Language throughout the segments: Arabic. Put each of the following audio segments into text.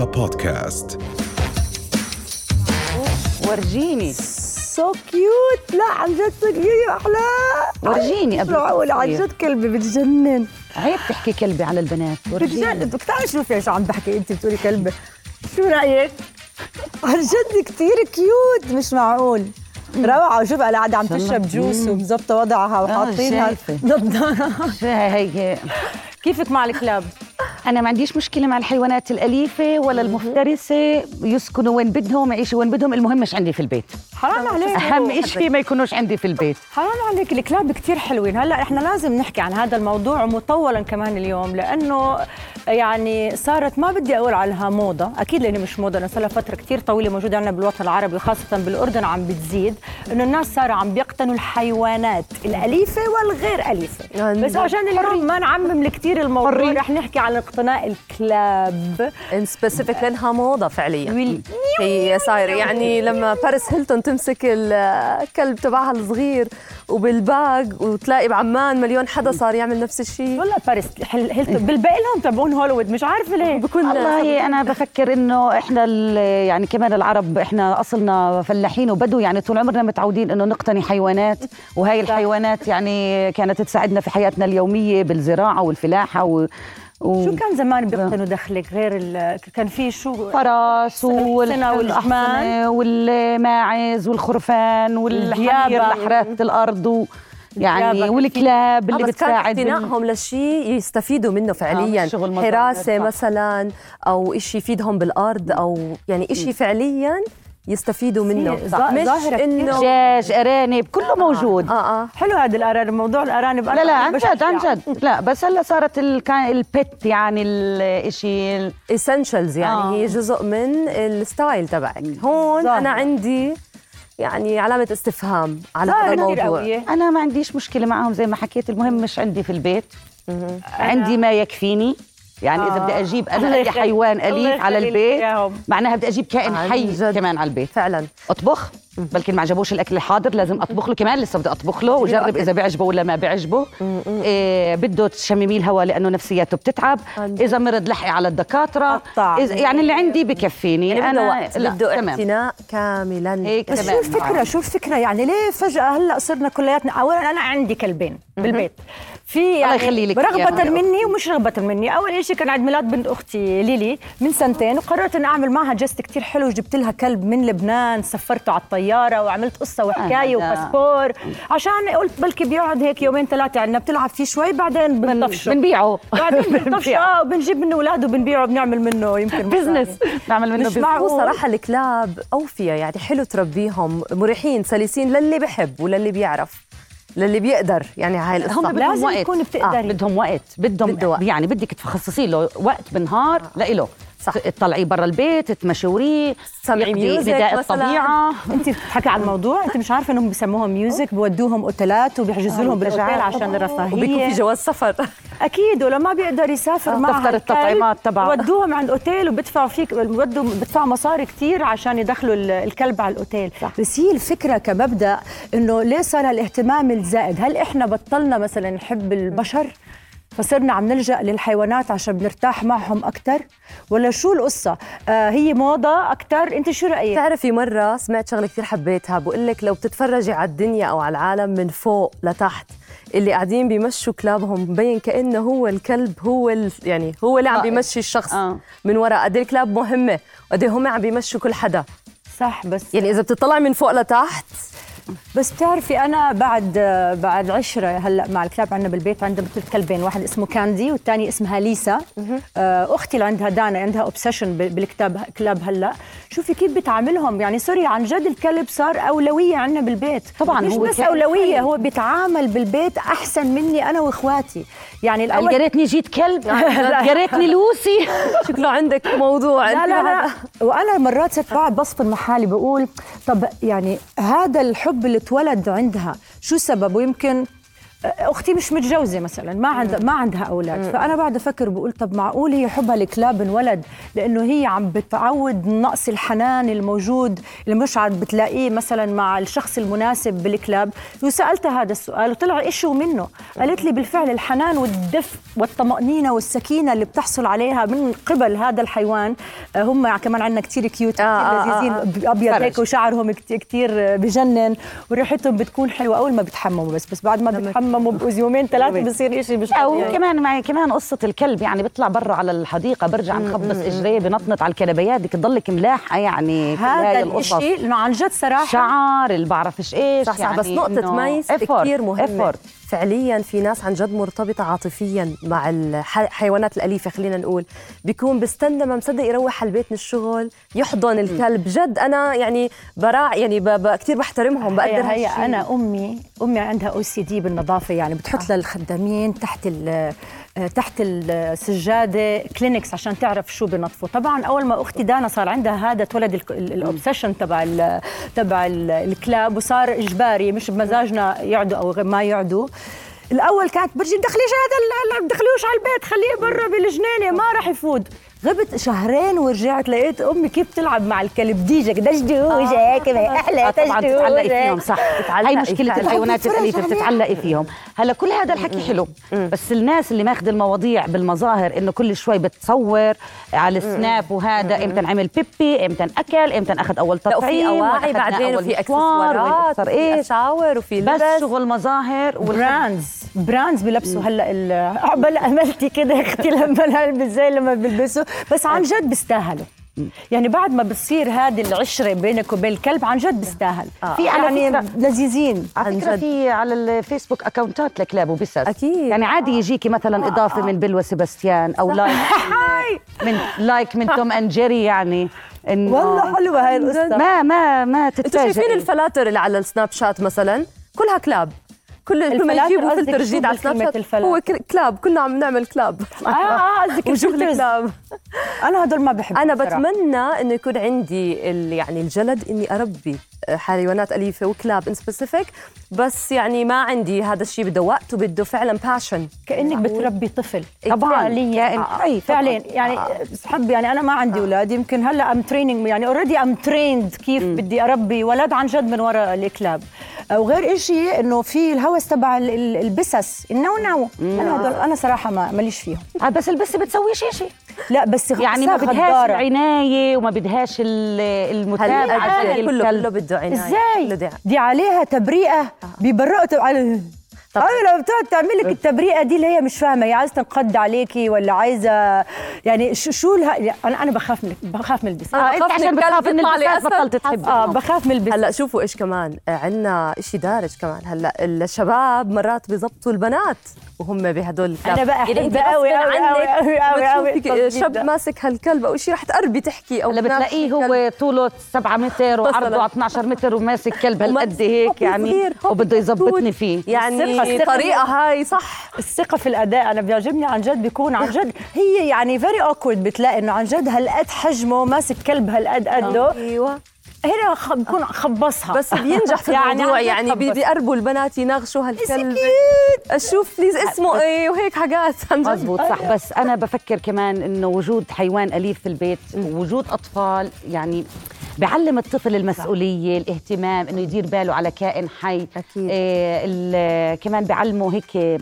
رؤيا بودكاست. ورجيني. so cute لا عن جد so cute أحلى. ورجيني قبل معقول عن. جد كلبي بتجنن. عيب تحكي كلبي على البنات بتجنن. ورجيني بدك تعرفي شوفي إيش عم بحكي أنت بتقولي كلبي؟ شو رأيك؟ عن جد كثير cute مش معقول. روعة. وشوف أنا قاعدة عم. تشرب juice ومظبطة وضعها وحاطينها. شايفة. نضارة شو هي هي كيفك مع الكلاب؟ أنا ما عنديش مشكلة مع الحيوانات الأليفة ولا المفترسة. يسكنوا وين بدهم يعيشوا وين بدهم. المهم مش عندي في البيت. حرام عليك. أهم شيء ما يكونوش عندي في البيت. حرام عليك. الكلاب كتير حلوين. هلأ إحنا لازم نحكي عن هذا الموضوع مطولا كمان اليوم لأنه يعني صارت ما بدي أقول عليها موضة. أكيد لأني مش موضة أنا صار لها فترة كتير طويلة موجودة عندنا بالوطن العربي وخاصة بالأردن عم بتزيد إنه الناس صاروا عم بيقتنوا الحيوانات الأليفة والغير أليفة. عن بس. عشان اليوم ما نعمم كثير الموضوع. رح نحكي عن اقتناء الكلاب. in specific لأنها موضة فعليا. هي صايرة. يعني لما باريس هيلتون تمسك الكلب تبعها الصغير وبال bag وتلاقي بعمان مليون حدا صار يعمل نفس الشيء. ولا باريس هيلتون بالباقي لهم تبعون هوليوود مش عارفة ليه. بكون والله أنا بفكر إنه إحنا ال- يعني كمان العرب إحنا أصلنا فلاحين وبدو يعني طول عمرنا متعودين إنه نقتني حيوانات. وهي الحيوانات يعني كانت تساعدنا في حياتنا اليومية بالزراعة والفلاحة و. شو كان زمان بيقتنوا دخلك غير ال... كان في شو فرس السنة والأحصنة. والماعز والخرفان والحمير. لحرات الأرض و يعني. والكلاب آه اللي بس كان بتساعد اقتنائهم لشيء يستفيدوا منه فعليا مزارع، حراسة. مثلا أو شيء يفيدهم بالأرض أو يعني شيء فعليا يستفيدوا منه كتير. إنه دجاج أرانب كله موجود آه آه حلو هذا الارانب موضوع الأرانب لا لا عن. جد عن جد لا بس هلا صارت ال- كان ال pet يعني الشيء essentials يعني آه. آه. هي جزء من ال style تبعك هون ظاهرة. أنا عندي يعني علامة استفهام على هذا الموضوع. أنا ما عنديش مشكلة معهم زي ما حكيت المهم مش عندي في البيت عندي ما يكفيني يعني إذا آه. بدي أجيب أنا أي. حيوان أليف على البيت. معناها بدي أجيب كائن حي جد. كمان على البيت. فعلا. أطبخ؟ بلكن ما عجبوش الأكل الحاضر لازم أطبخ له كمان لسه بدي أطبخ له وجرب إذا بيعجبه ولا ما بيعجبه إيه بده تشممي الهواء لأنه نفسياته بتتعب. عن جد. إذا مرض لحقي على الدكاترة. إذا يعني اللي عندي بكفيني. يعني أنا وقت بده اعتناء كاملا. هيك بس شو تمام. الفكرة شو الفكرة يعني ليه فجأة هلأ صرنا كلياتنا؟ اولا أنا عندي كلبين بالبيت. في يعني يخلي لك رغبة. مني ومش رغبة مني. أول شيء كان عيد ميلاد بنت أختي ليلي من سنتين وقررت إني أعمل معها جست كتير حلو. جبت لها كلب من لبنان سفرته على الطيارة وعملت قصة وحكاية هذا. وباسبور. عشان قلت بلكي بيقعد هيك يومين ثلاثة عندنا بتلعب فيه شوي بعدين بنطفشه. بنبيعه. بعدين بنطفشه. آه وبنجيب منه أولاد وبنبيعه وبنعمل منه يمكن business. نعمل منه مش business صراحة الكلاب أوفية يعني حلو تربيهم مريحين سلسين للي بحب وللي بيعرف. للي بيقدر يعني هاي القصة. هم بدهم لازم وقت. بتقدري. آه بدهم وقت. بدهم بده وقت. يعني بدك تخصصي له وقت بالنهار لإله. صح. تطلعيه برا البيت تمشوريه تسمعي يقضي مثلاً. الطبيعة انت بتحكي عن الموضوع انت مش عارفة انهم بسموهم ميوزك بودوهم أوتيلات وبيحجزوا لهم بالأوتيل منتجعات. عشان وبيكون في الرفاهيه جواز سفر أكيد ولما بيقدر يسافر مع دفتر التطعيمات تبعه. ودوهم عند أوتيل وبدفعوا فيك بدوا بدفعوا مصاري كتير عشان يدخلوا ال- الكلب على الأوتيل صح. بس هي الفكرة كمبدأ إنه ليه صار الاهتمام الزائد هل إحنا بطلنا مثلا نحب البشر فصرنا عم نلجأ للحيوانات عشان بنرتاح معهم أكثر ولا شو القصة؟ آه هي موضة أكثر أنت شو رأيك؟ بتعرفي مرة سمعت شغلة كثير حبيتها بقول لك لو بتتفرجي على الدنيا أو على العالم من فوق لتحت اللي قاعدين بيمشوا كلابهم مبين كأنه هو الكلب هو ال... يعني هو اللي عم قائد. بيمشي الشخص آه. من وراء قد إيه الكلاب مهمة؟ وقد إيه هم عم بيمشوا كل حدا؟ صح بس يعني إذا بتطلعي من فوق لتحت بس بتعرفي أنا بعد بعد عشرة هلأ مع الكلاب عندنا بالبيت عندنا مثل كلبين واحد اسمه كاندي والثاني اسمها ليسا. آه، أختي اللي عندها دانا عندها obsession بالكتاب كلاب هلأ. شوفي كيف بتعاملهم. يعني sorry عن جد الكلب صار أولوية عندنا بالبيت. طبعاً مش هو بس أولوية حي. هو بيتعامل بالبيت أحسن مني أنا وإخواتي. يعني الأول يا ريتني جيت كلب. يا ريتني لوسي. شكله عندك موضوع. لا لا لا. وأنا مرات صرت بقعد بصفن مع حالي بقول طب يعني هذا الحب اللي اتولد عندها شو سببه؟ يمكن أختي مش متجوزة مثلا ما عندها ما عندها أولاد. فأنا بعد أفكر بقول طب معقول هي حبها الكلاب انولد لأنه هي عم بتعود نقص الحنان الموجود اللي مش عاد بتلاقيه مثلا مع الشخص المناسب بالكلاب. وسالتها هذا السؤال وطلع إشي منه قالت لي بالفعل الحنان والدفء والطمأنينة والسكينة اللي بتحصل عليها من قبل هذا الحيوان. آه، هم كمان عندنا كتير كيوت آه، آه، كتير لذيذين آه. ابيض. هيك وشعرهم كتير بجنن. وريحتهم بتكون حلوة أول ما بتحمموا بس بس بعد ما بتحمموا بقوا يومين ثلاثة بصير شيء مش أو طبيعي. كمان معي كمان قصة الكلب يعني بيطلع برا على الحديقة برجع نخبص اجريه بنطنط على الكنبيات بدك تضلك ملاحه يعني كل هذا. الشيء إنه عن جد صراحة شعر اللي بعرفش إيش صح صح يعني بس نقطة إنه ميس كثير مهمة effort. فعليا في ناس عن جد مرتبطة عاطفيا مع الحيوانات الأليفة خلينا نقول بيكون بيستنى ما مصدق يروح على البيت من الشغل يحضن الكلب جد أنا يعني براع يعني. كثير بحترمهم بقدر هي, هي. أنا أمي أمي عندها OCD بالنظافة يعني بتحط للخدامين تحت ال تحت السجادة كلينكس عشان تعرف شو بنظفوا طبعا أول ما أختي دانا صار عندها هذا اتولد ال obsession تبع ال تبع ال- الكلاب وصار إجباري مش بمزاجنا يعدوا أو ما يعدوا الأول كانت برجي دخليش هذا دخليوش على البيت خليه برا بالجنينة ما راح يفوت. غبت شهرين ورجعت لقيت أمي كيف تلعب مع الكلب ديجك دجدوجه كيف أحلى آه طبعا بتتعلقي فيهم صح. هاي مشكلة. الحيوانات الاليفه. بتتعلقي فيهم. هلا كل هذا الحكي حلو بس الناس اللي ماخذ المواضيع بالمظاهر إنه كل شوي بتصور على السناب وهذا إمتى عمل بيبي إمتى اكل إمتى اخذ أول تطعيم وأخذنا بعدين وفي أكسسوارات وفي أشاور وفي بس لبس. شغل مظاهر براندز. براندز بلبسوا هلا ال- عقبال عملتي كده أختي لما البس زي لما بلبسوا بس عن جد بيستاهلوا. يعني بعد ما بتصير هذه العشرة بينك وبين الكلب عن جد بيستاهل. في على يعني فكرة- لذيذين على عن فكرة جد. في على الفيسبوك أكونتات لكلاب وبسس. أكيد. يعني عادي يجيكي مثلا إضافة من بلوى سيباستيان أو like. من like من Tom and Jerry يعني. انه والله حلوة هاي القصة. ما ما ما أنتوا تتفاجئي شايفين الفلاتر اللي على السناب شات مثلا؟ كلها كلاب. كل كل ما يجيبوا فلتر جديد على بكلمة شات؟ هو كلاب كلنا عم نعمل كلاب آه آه قصدك ال filters. الكلاب أنا هدول ما بحب أنا بتمنى إنه يكون عندي يعني الجلد إني أربي حيوانات أليفة وكلاب in specific بس يعني ما عندي هذا الشيء بده وقت وبده فعلا passion كأنك بتربي طفل. طبعاً، فعليا آه، طبعاً. فعليا يعني حب يعني أنا ما عندي أولاد يمكن هلأ I'm training يعني already I'm trained كيف بدي أربي ولد عن جد من وراء الكلاب. وغير شيء إنه في الهوس تبع ال- ال- البسس. النو نو. أنا هدول أنا صراحة ما ماليش فيهم. آه بس البس بتسوي شيء شيء لا بس يعني ما بدهاش غدارة. العناية وما بدهاش ال- المتابعة هلا زي كله كله بده عناية؟ إزاي. دي عليها تبرئه بيبرئوا تب- على طب- أيوة لما بتقعد تعمل لك التبرئه دي اللي هي مش فاهمة هي عايزه تنقض عليكي ولا عايزة يعني شو شو الها... أنا أنا بخاف من بخاف من البس أنا آه أنت بخاف عشان من الكلب بتخاف البسات أسد. بطلت تحب آه بخاف من البس هلا شوفوا إيش كمان عندنا شيء دارج كمان هلا الشباب مرات بيزبطوا البنات وهم بهدول الكلاب أنا بقى يعني عنك أوي أوي أوي بتشوفي التصديق شاب. ماسك هالكلب أو شيء رح تقربي تحكي أو بتلاقيه الكلب. هو طوله 7 متر وعرضه مثلاً. 12 متر وماسك كلب هالقد هيك يعني وبده يظبطني. فيه يعني الثقة- الثقة طريقه هاي صح. الثقة في الأداء. أنا بيعجبني عن جد بيكون عن جد هي يعني very awkward بتلاقي إنه عن جد هالقد حجمه ماسك كلب هالقد قده. أيوه. هنا خ- بكون خبصها. بس بينجح في يعني الموضوع يعني خبص. بيقربوا البنات يناغشوا هالكلب. أشوف بليز اسمه إيه وهيك حاجات. مزبوط صح. بس أنا بفكر كمان إنه وجود حيوان أليف في البيت ووجود أطفال يعني بعلم الطفل المسؤولية الاهتمام إنه يدير باله على كائن حي أكيد. إيه كمان بعلمه هيك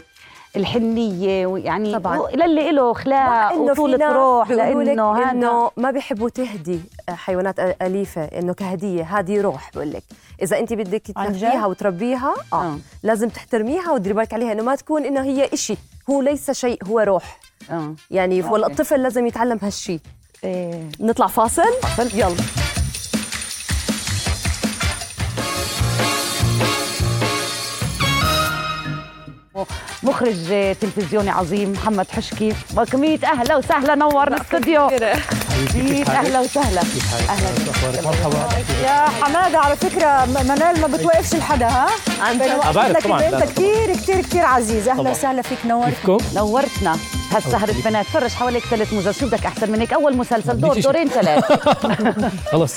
الحنية ويعني طبعاً. للي له اخلاق وطولة روح لإنه إنه ما بيحبوا تهدي حيوانات أليفة إنه كهدية هذه روح بقول لك إذا أنت بدك؟ تاخذيها وتربيها آه. آه. لازم تحترمي وتديري بالك عليها إنه ما تكون إنه هي إشي هو ليس شيء هو روح آه يعني. ولا الطفل لازم يتعلم هالشيء إيه. نطلع فاصل فاصل يلا مخرج تلفزيوني عظيم محمد حشكي. وكمية أهلا وسهلا نور الاستوديو مية أهلا وسهلا. أهلا. مرحبا. يا حمادة على فكرة منال ما بتوقفش لحدا ها؟ بعرف طبعاً، أنت كثير كثير كثير عزيز. أهلا. وسهلا فيك نور كيفكم؟ نورتنا. هالسهرة بنات فرج حواليك ثلاث مسلسل شو بدك أحسن من هيك أول مسلسل دور دورين ثلاث. خلص.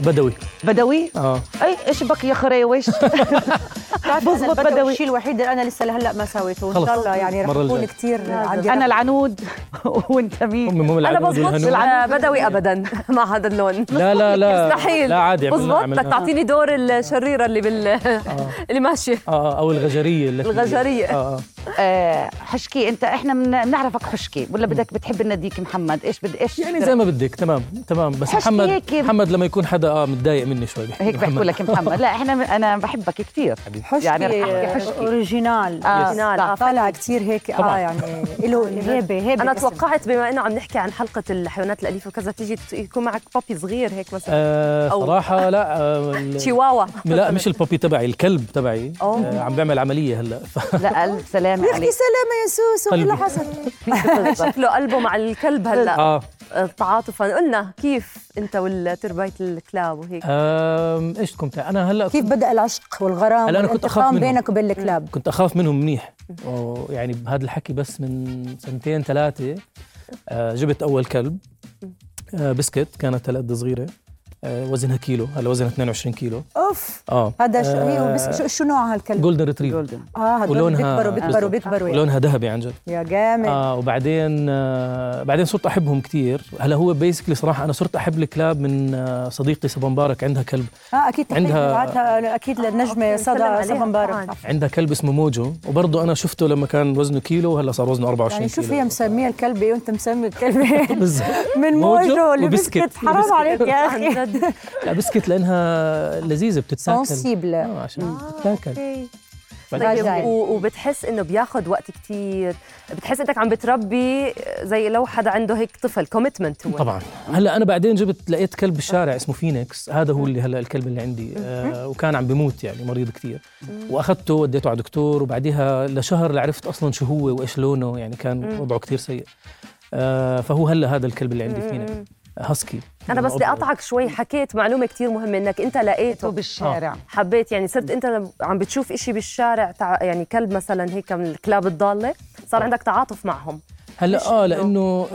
بدوي. بدوي؟ آه. أي إيش بك يا خريوش بظبط بدوي. الشيء الوحيد اللي أنا لسه لهلأ ما سويته. خلص. شاء الله يعني رح الجاية. كثير عندي. أنا العنود وأنت هم مين العنود. بظبط. بدوي ابدا. مع هذا اللون. لا لا لا. مستحيل. لا عادي بظبط. بدك تعطيني دور الشريرة اللي بال اللي ماشية. آه أو الغجرية التي- الغجرية. آه آه. آه حشكي انت إحنا من- بنعرفك حشكي ولا بدك بتحب ناديك محمد؟ إيش بد إيش يعني زي ما بدك تمام تمام بس حشكي محمد هيك. محمد لما يكون حدا آه متضايق مني شوي. بيحكي هيك بحكوا. لك محمد. لا إحنا أنا بحبك كثير حشكي يعني رح يعني أحكي حشكي. original. آه، original. صح. طالع كثير هيك آه. يعني له هيبة هيبة أنا اسم. توقعت بما إنه عم نحكي عن حلقة الحيوانات الأليفة وكذا تيجي يكون معك بابي صغير هيك مثلا. آه أو- صراحة لا آه تشيواوا لا مش البوبي تبعي الكلب تبعي. آه عم بيعمل عملية هلأ. لا ألف سلامه يحكي عليك. سلامه يا سوسو. اللي حصل؟ شكله قلبه مع الكلب هلأ. آه. تعاطفا قلنا كيف أنت والترباية الكلاب وهيك؟ إيش كنت؟ أنا هلأ كيف بدأ العشق والغرام هلأ أنا كنت والانتقام منهم. بينك وبين الكلاب؟ كنت أخاف منهم منيح. يعني بهذا الحكي بس من سنتين ثلاثة آه جبت أول كلب آه بسكت كانت هالقد صغيرة. وزنها كيلو هلا وزنها 22 كيلو. أوف آه. هذا شو هي بس شو, شو نوع هالكلب؟ golden retriever golden آه هدول ولونها بيكبروا بيكبروا. بيكبروا يعني. ولونها ذهبي عن جد. يا جامد. آه وبعدين آه بعدين صرت أحبهم كثير هلا هو basically صراحة أنا صرت أحب الكلاب من آه صديقتي صبا مبارك عندها كلب. آه أكيد عندها- أكيد للنجمة صدى صبا مبارك. عندها كلب اسمه موجو. وبرضه أنا شفته لما كان وزنه كيلو وهلا صار وزنه 24 يعني شوف كيلو. هي مسمية الكلب إيه وأنت مسمي الكلب إيه؟ بالضبط. من موجو. لبسكت. حرام. عليك يا أخي. لا بسكت لأنها لذيذة بتتاكل. sensible آه عشان بتتاكل. أوكي. بعدين- طيب و- وبتحس إنه بياخذ وقت كتير. بتحس إنك عم بتربي زي لو حدا عنده هيك طفل commitment هو. طبعا. هلأ أنا بعدين جبت لقيت كلب بالشارع اسمه فينيكس هذا هو اللي هلأ الكلب اللي عندي. آه وكان عم بموت يعني مريض كثير وأخذته وديته على دكتور وبعديها لشهر عرفت أصلا شو هو وإيش لونه. يعني كان وضعه كثير سيء. آه فهو هلأ هذا الكلب اللي عندي فينيكس هاسكي أنا بس بدي أقطعك شوي حكيت معلومة كتير مهمة إنك أنت لقيته. بالشارع. حبيت يعني صرت أنت عم بتشوف إشي بالشارع تع... يعني كلب مثلا هيك من الكلاب الضالة صار عندك تعاطف معهم. هلأ آه لأنه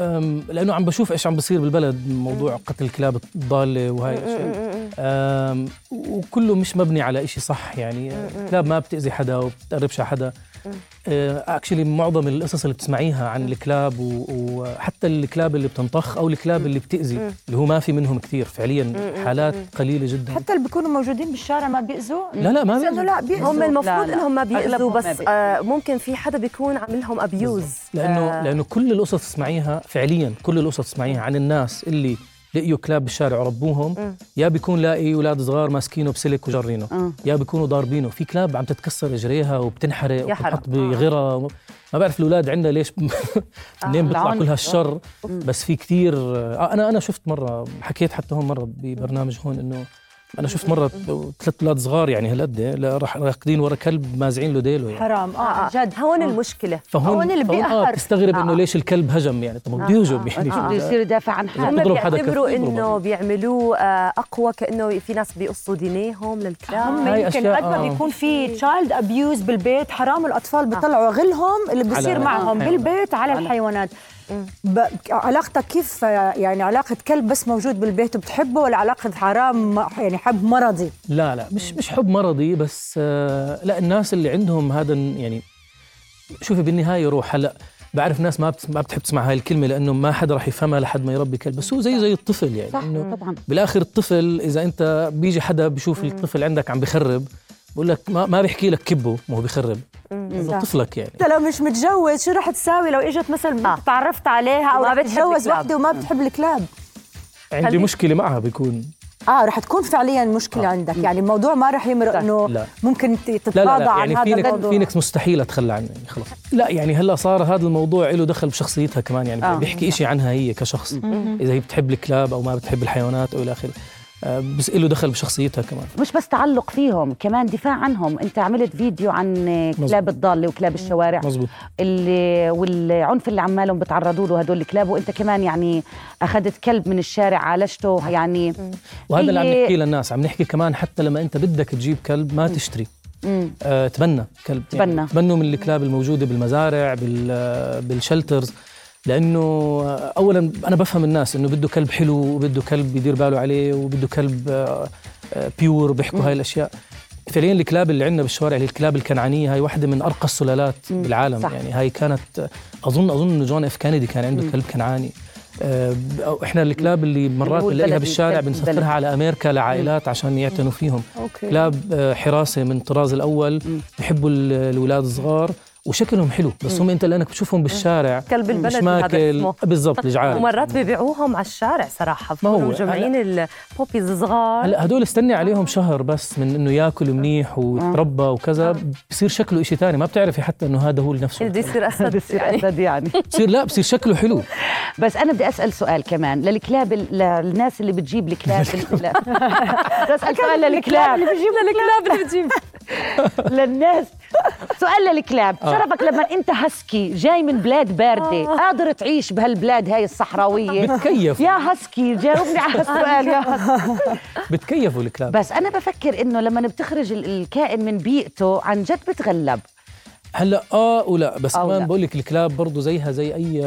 لأنه عم بشوف إيش عم بصير بالبلد موضوع قتل الكلاب الضالة وهي الاشياء وكله مش مبني على إشي صح يعني الكلاب ما بتأذي حدا وبتقربش على حدا. actually معظم القصص اللي بتسمعيها عن الكلاب وحتى الكلاب اللي بتنطخ أو الكلاب اللي بتأذي اللي هو ما في منهم كثير فعليا حالات قليلة جدا. حتى اللي بيكونوا موجودين بالشارع ما بيأذوا؟ لا لا ما بيأذوا. لا بيأذوا. هم المفروض. إنهم ما بيأذوا بس. آه ممكن في حدا بيكون عامل لهم abuse لأنه لأنه كل القصص تسمعيها فعليا كل القصص تسمعيها عن الناس اللي لقيوا كلاب بالشارع وربوهم يا بيكون لاقي أولاد صغار ماسكينه بسلك وجرينه. آه. يا بيكونوا ضاربينه. في كلاب عم تتكسر رجليها وبتنحرق. وبتنحط بغرة ما بعرف الأولاد عندنا ليش منين بيطلع العنف. كل هالشر بس في كثير آه أنا أنا شفت مرة حكيت حتى هون مرة ببرنامج هون إنه أنا شفت مرة ثلاث أولاد صغار يعني هالقد لا راح راكدين ورا كلب مازعين له ديله يعني حرام آه عن جد هون آه. المشكلة فهون هون اللي فهون آه بيقهر. بتستغرب إنه آه. ليش الكلب هجم يعني طب ما بده يهجم يعني بده يصير يدافع عن حاله بيعتبروا. إنه بيعملوه آه، أقوى كأنه في ناس بيقصوا دانيهم للكلاب هم هاي يمكن قد ما آه. بيكون في تشايلد ابيوز بالبيت حرام الأطفال بيطلعوا غلهم اللي بيصير على معهم. بالبيت على الحيوانات. علاقتك كيف يعني علاقة كلب بس موجود بالبيت وبتحبه ولا علاقة حرام يعني حب مرضي؟ لا لا مش مش حب مرضي بس آه لا الناس اللي عندهم هذا يعني شوفي بالنهاية روح. هلا بعرف ناس ما بت- ما بتحب تسمع هاي الكلمة لأنه ما حدا راح يفهمها لحد ما يربي كلب. بس هو زي زي الطفل يعني صح إنه طبعا. بالآخر الطفل إذا أنت بيجي حدا بشوف الطفل عندك عم بخرب بقول لك ما, ما بيحكي لك كبه ما هو بخرب. صح. طفلك يعني. انت لو مش متجوز شو رح تساوي؟ لو إجت مثلا. تعرفت عليها أو وما رح تتجوز. وحدة وما بتحب الكلاب. عندي مشكلة معها بيكون. آه رح تكون فعليا مشكلة آه. عندك. يعني الموضوع ما رح يمرق إنه لا. ممكن ت- لا لا, لا عن يعني هذا فينيكس الموضوع. فينيكس مستحيل اتخلى عنه يعني خلص. لا يعني هلأ صار هذا الموضوع له دخل بشخصيتها كمان يعني آه. بيحكي شيء عنها هي كشخص. إذا هي بتحب الكلاب أو ما بتحب الحيوانات أو إلى آخره. بس له دخل بشخصيتها كمان. مش بس تعلق فيهم كمان دفاع عنهم. انت عملت فيديو عن كلاب الضاله وكلاب الشوارع. مزبوط اللي والعنف اللي عمالهم بتعرضوا له هدول الكلاب وانت كمان يعني أخذت كلب من الشارع عالجته يعني وهذا اللي عم نحكيه للناس. عم نحكي كمان حتى لما انت بدك تجيب كلب ما تشتري. آه، تبنى كلب. تبنى. يعني تبنوا من الكلاب الموجودة بالمزارع بال آه، بالشلترز. لأنه آه، اولا أنا بفهم الناس إنه بده كلب حلو وبده كلب يدير باله عليه وبده كلب آه، آه، pure بيحكوا هاي الأشياء. فعليا الكلاب اللي عندنا بالشوارع اللي الكلاب الكنعانية هاي واحدة من أرقى السلالات بالعالم. صح. يعني هاي كانت أظن أظن إنه جون إف كينيدي كان عنده كلب كنعاني. آه، إحنا الكلاب اللي مرات بنلاقيها بالشارع بنسفرها. على أمريكا لعائلات عشان يعتنوا فيهم. أوكي. كلاب آه، حراسة من الطراز الأول. بحبوا ال- الأولاد الصغار. وشكلهم حلو بس هم أنت لأنك بتشوفهم بالشارع كلب البلد مش ماكل. بالضبط الجعاري ومرات بيبيعوهم على الشارع صراحة ما هو مجمعين ال puppies صغار. هلا هدول استني عليهم شهر بس من إنه ياكل منيح ويتربى وكذا بصير شكله شيء ثاني ما بتعرفي حتى إنه هذا هو نفسه بده يصير أسد بصير يعني. أسد يعني. بصير لا بصير شكله حلو. بس أنا بدي أسأل سؤال كمان للكلاب للناس اللي بتجيب الكلاب لا. بدي أسأل سؤال للكلاب. اللي بتجيب الكلاب اللي بتجيب للناس. سؤال للكلاب. آه. شرفك لما أنت هسكي جاي من بلاد باردة قادر تعيش بهالبلاد هاي الصحراوية؟ بتكيف. يا هسكي جاوبني على السؤال يا هسكي بتكيفوا الكلاب. بس أنا بفكر إنه لما بتخرج ال- الكائن من بيئته عن جد بتغلب. هلا آه ولا. بس آه كمان. بقول لك الكلاب برضه زيها زي أي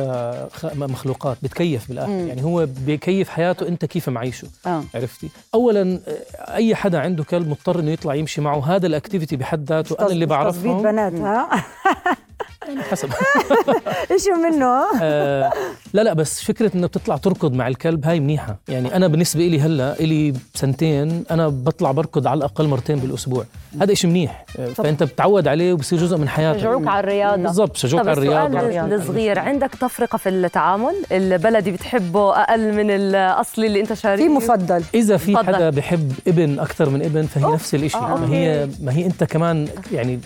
خ- مخلوقات بتكيف بالآخر. يعني هو بيكيف حياته أنت كيف معيشه. آه. عرفتي؟ اولا آه، أي حدا عنده كلب مضطر إنه يطلع يمشي معه هذا الأكتيفيتي بحد ذاته أنا اللي بعرفهم. بنات ها حسب. إيش منه؟ آه لا لا بس فكرة إنه بتطلع تركض مع الكلب هاي منيحة. يعني أنا بالنسبة لي هلأ لي سنتين أنا بطلع بركض على الأقل مرتين بالأسبوع. هذا إشي منيح. آه، فأنت بتعود عليه وبصير جزء من حياتك. شجعوك على الرياضة. بالضبط شجوك طب على الرياضة. السؤال الصغير عندك تفرقة في التعامل؟ البلدي بتحبه أقل من الأصلي اللي أنت شاريه؟ في مفضل. إذا في. حدا بحب ابن أكثر من ابن فهي نفس الشيء آه، ما هي ما هي أنت كمان يعني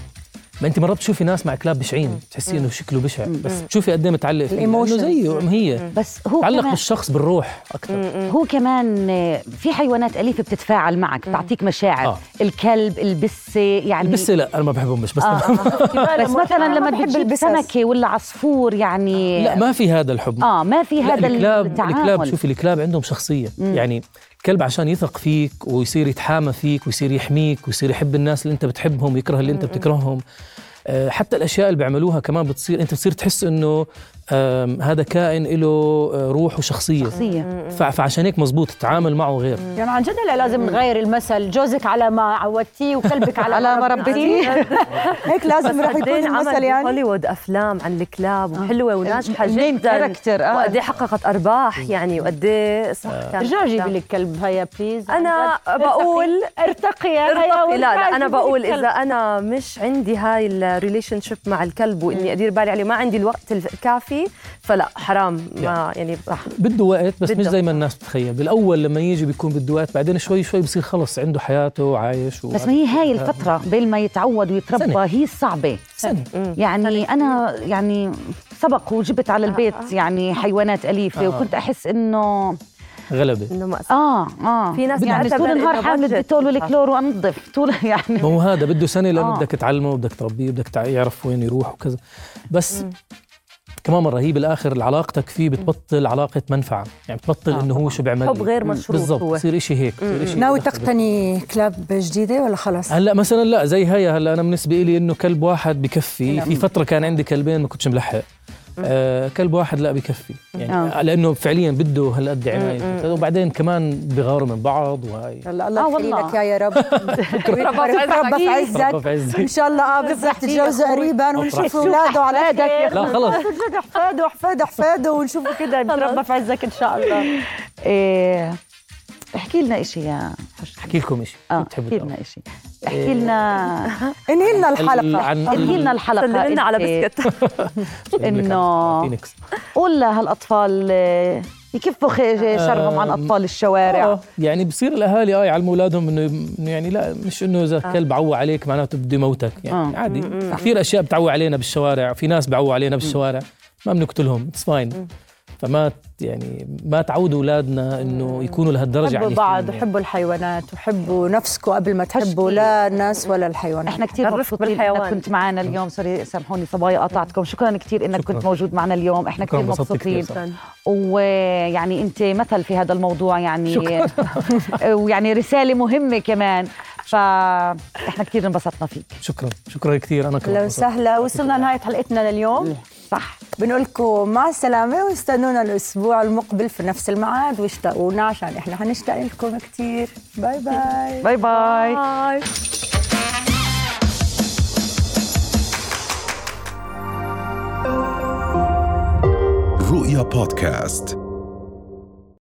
ما انت مرات بتشوفي ناس مع كلاب بشعين بتحسي إنه شكله بشع. بس بتشوفي قد إيه متعلق فيه لأنه الإيموشنز. زيه ما هي. بس هو تعلق كمان بالشخص بالروح أكثر. هو كمان في حيوانات أليفة بتتفاعل معك بتعطيك مشاعر. آه. الكلب البسة يعني بس لا أنا ما بحبهم مش بس آه. آه. بس مثلا لما بحب بتجيب البسس. سمكة ولا عصفور يعني لا ما في هذا الحب. آه ما في هذا الكلاب التعامل. الكلاب شوفي الكلاب عندهم شخصية. يعني الكلب عشان يثق فيك ويصير يتحامى فيك ويصير يحميك ويصير يحب الناس اللي انت بتحبهم ويكره اللي انت بتكرههم. آه، حتى الأشياء اللي بيعملوها كمان بتصير انت بتصير تحس إنه هذا كائن له آه، روح وشخصية. شخصية. ف- فعشان هيك مزبوط التعامل معه غير. يعني عن جد لا لازم نغير المثل. جوزك على ما عودتيه وكلبك على, على ما ربيتيه. هيك لازم راح يكون المثل يعني. هوليوود أفلام عن الكلاب وحلوة وناجحة جدا. character، آه. وقد إيه حققت أرباح يعني وقد إيه صح رجعوا جيبي. لك كلب هيا please أنا بقول ارتقي يا ارتقي. لا لا أنا بقول. إذا أنا مش عندي هاي ال relationship مع الكلب وإني أدير بالي عليه ما عندي الوقت الكافي فلا حرام. ما يعني بده وقت بس مش بده. زي ما الناس بتتخيل. بالأول لما يجي بيكون بده وقت بعدين شوي شوي بصير خلص عنده حياته وعايش بس ما هي هاي الفترة بين ما يتعود ويتربى سنة. هي الصعبة سنة. يعني أنا يعني سبق وجبت على البيت يعني حيوانات أليفة آه. وكنت أحس إنه غلبة. إنه مأساة آه آه. في ناس يعني طول النهار حامل. الديتول والكلور وأنظف. طول يعني ما هو هذا بده سنة لأنه آه. بدك تعلمه وبدك تربيه وبدك يعرف وين يروح وكذا. بس كمان مرة هي بالآخر علاقتك فيه بتبطل علاقة منفعة. يعني بتبطل إنه هو شو بيعمل. حب. غير مشروط بالضبط بصير شيء هيك بصير ناوي تقتني كلاب جديدة ولا خلاص هلأ مثلا لا زي هي هلأ أنا بالنسبة لي إنه كلب واحد بكفي. في فترة كان عندي كلبين ما كنتش ملحق. آه كلب واحد لا بكفي. يعني آه. لأنه فعليا بده هالقد عناية. وبعدين كمان بغاروا من بعض وهي آه الله يخلي والله. لك يا يا رب. ربنا في عزك. إن شاء الله آه بالضبط تتجوزوا قريبا ونشوف اولاده على خير. لا خلص احفاده احفاده احفاده ونشوفه كده نتربى في عزك إن شاء الله. إيه احكي لنا إشي يا حش أحكي لكم شيء آه بتحبوا احكي لنا إشي. احكي لنا. انهي لنا ال- الحلقة؟ احكي لنا الحلقة؟ سلم لنا على أنت. بسكت. إنه- فينيكس قول لهالأطفال آه، يكفوا خي- شرهم عن أطفال الشوارع؟ آه يعني بصير الأهالي آه يعلموا أولادهم إنه إنه يعني لا مش إنه إذا كلب عوى عليك معناته بده يموتك. يعني آه. عادي. كثير أشياء بتعوى علينا بالشوارع في ناس بعوى علينا بالشوارع. ما بنقتلهم it's fine فما يعني ما تعودوا أولادنا إنه يكونوا لهالدرجة حبوا عنيفين بعض يعني. وحبوا الحيوانات وحبوا نفسكم قبل ما تحبوا لا الناس ولا الحيوانات. إحنا كثير مبسوطين بالحيوان. انك كنت معنا اليوم. sorry سامحوني صبايا قطعتكم. شكرا كثير إنك شكراً. كنت موجود معنا اليوم. إحنا شكراً، كثير مبسوطين. ويعني أنت مثل في هذا الموضوع يعني ويعني رسالة مهمة كمان. فاحنا كثير انبسطنا فيك. شكرا. شكرا كثير أنا كمان لو. سهلة وصلنا لنهاية حلقتنا لليوم. صح. بنقول لكم مع السلامة واستنونا الأسبوع المقبل في نفس الميعاد واشتاقونا عشان إحنا حنشتاق لكم كثير bye bye. bye bye, bye. رؤيا بودكاست.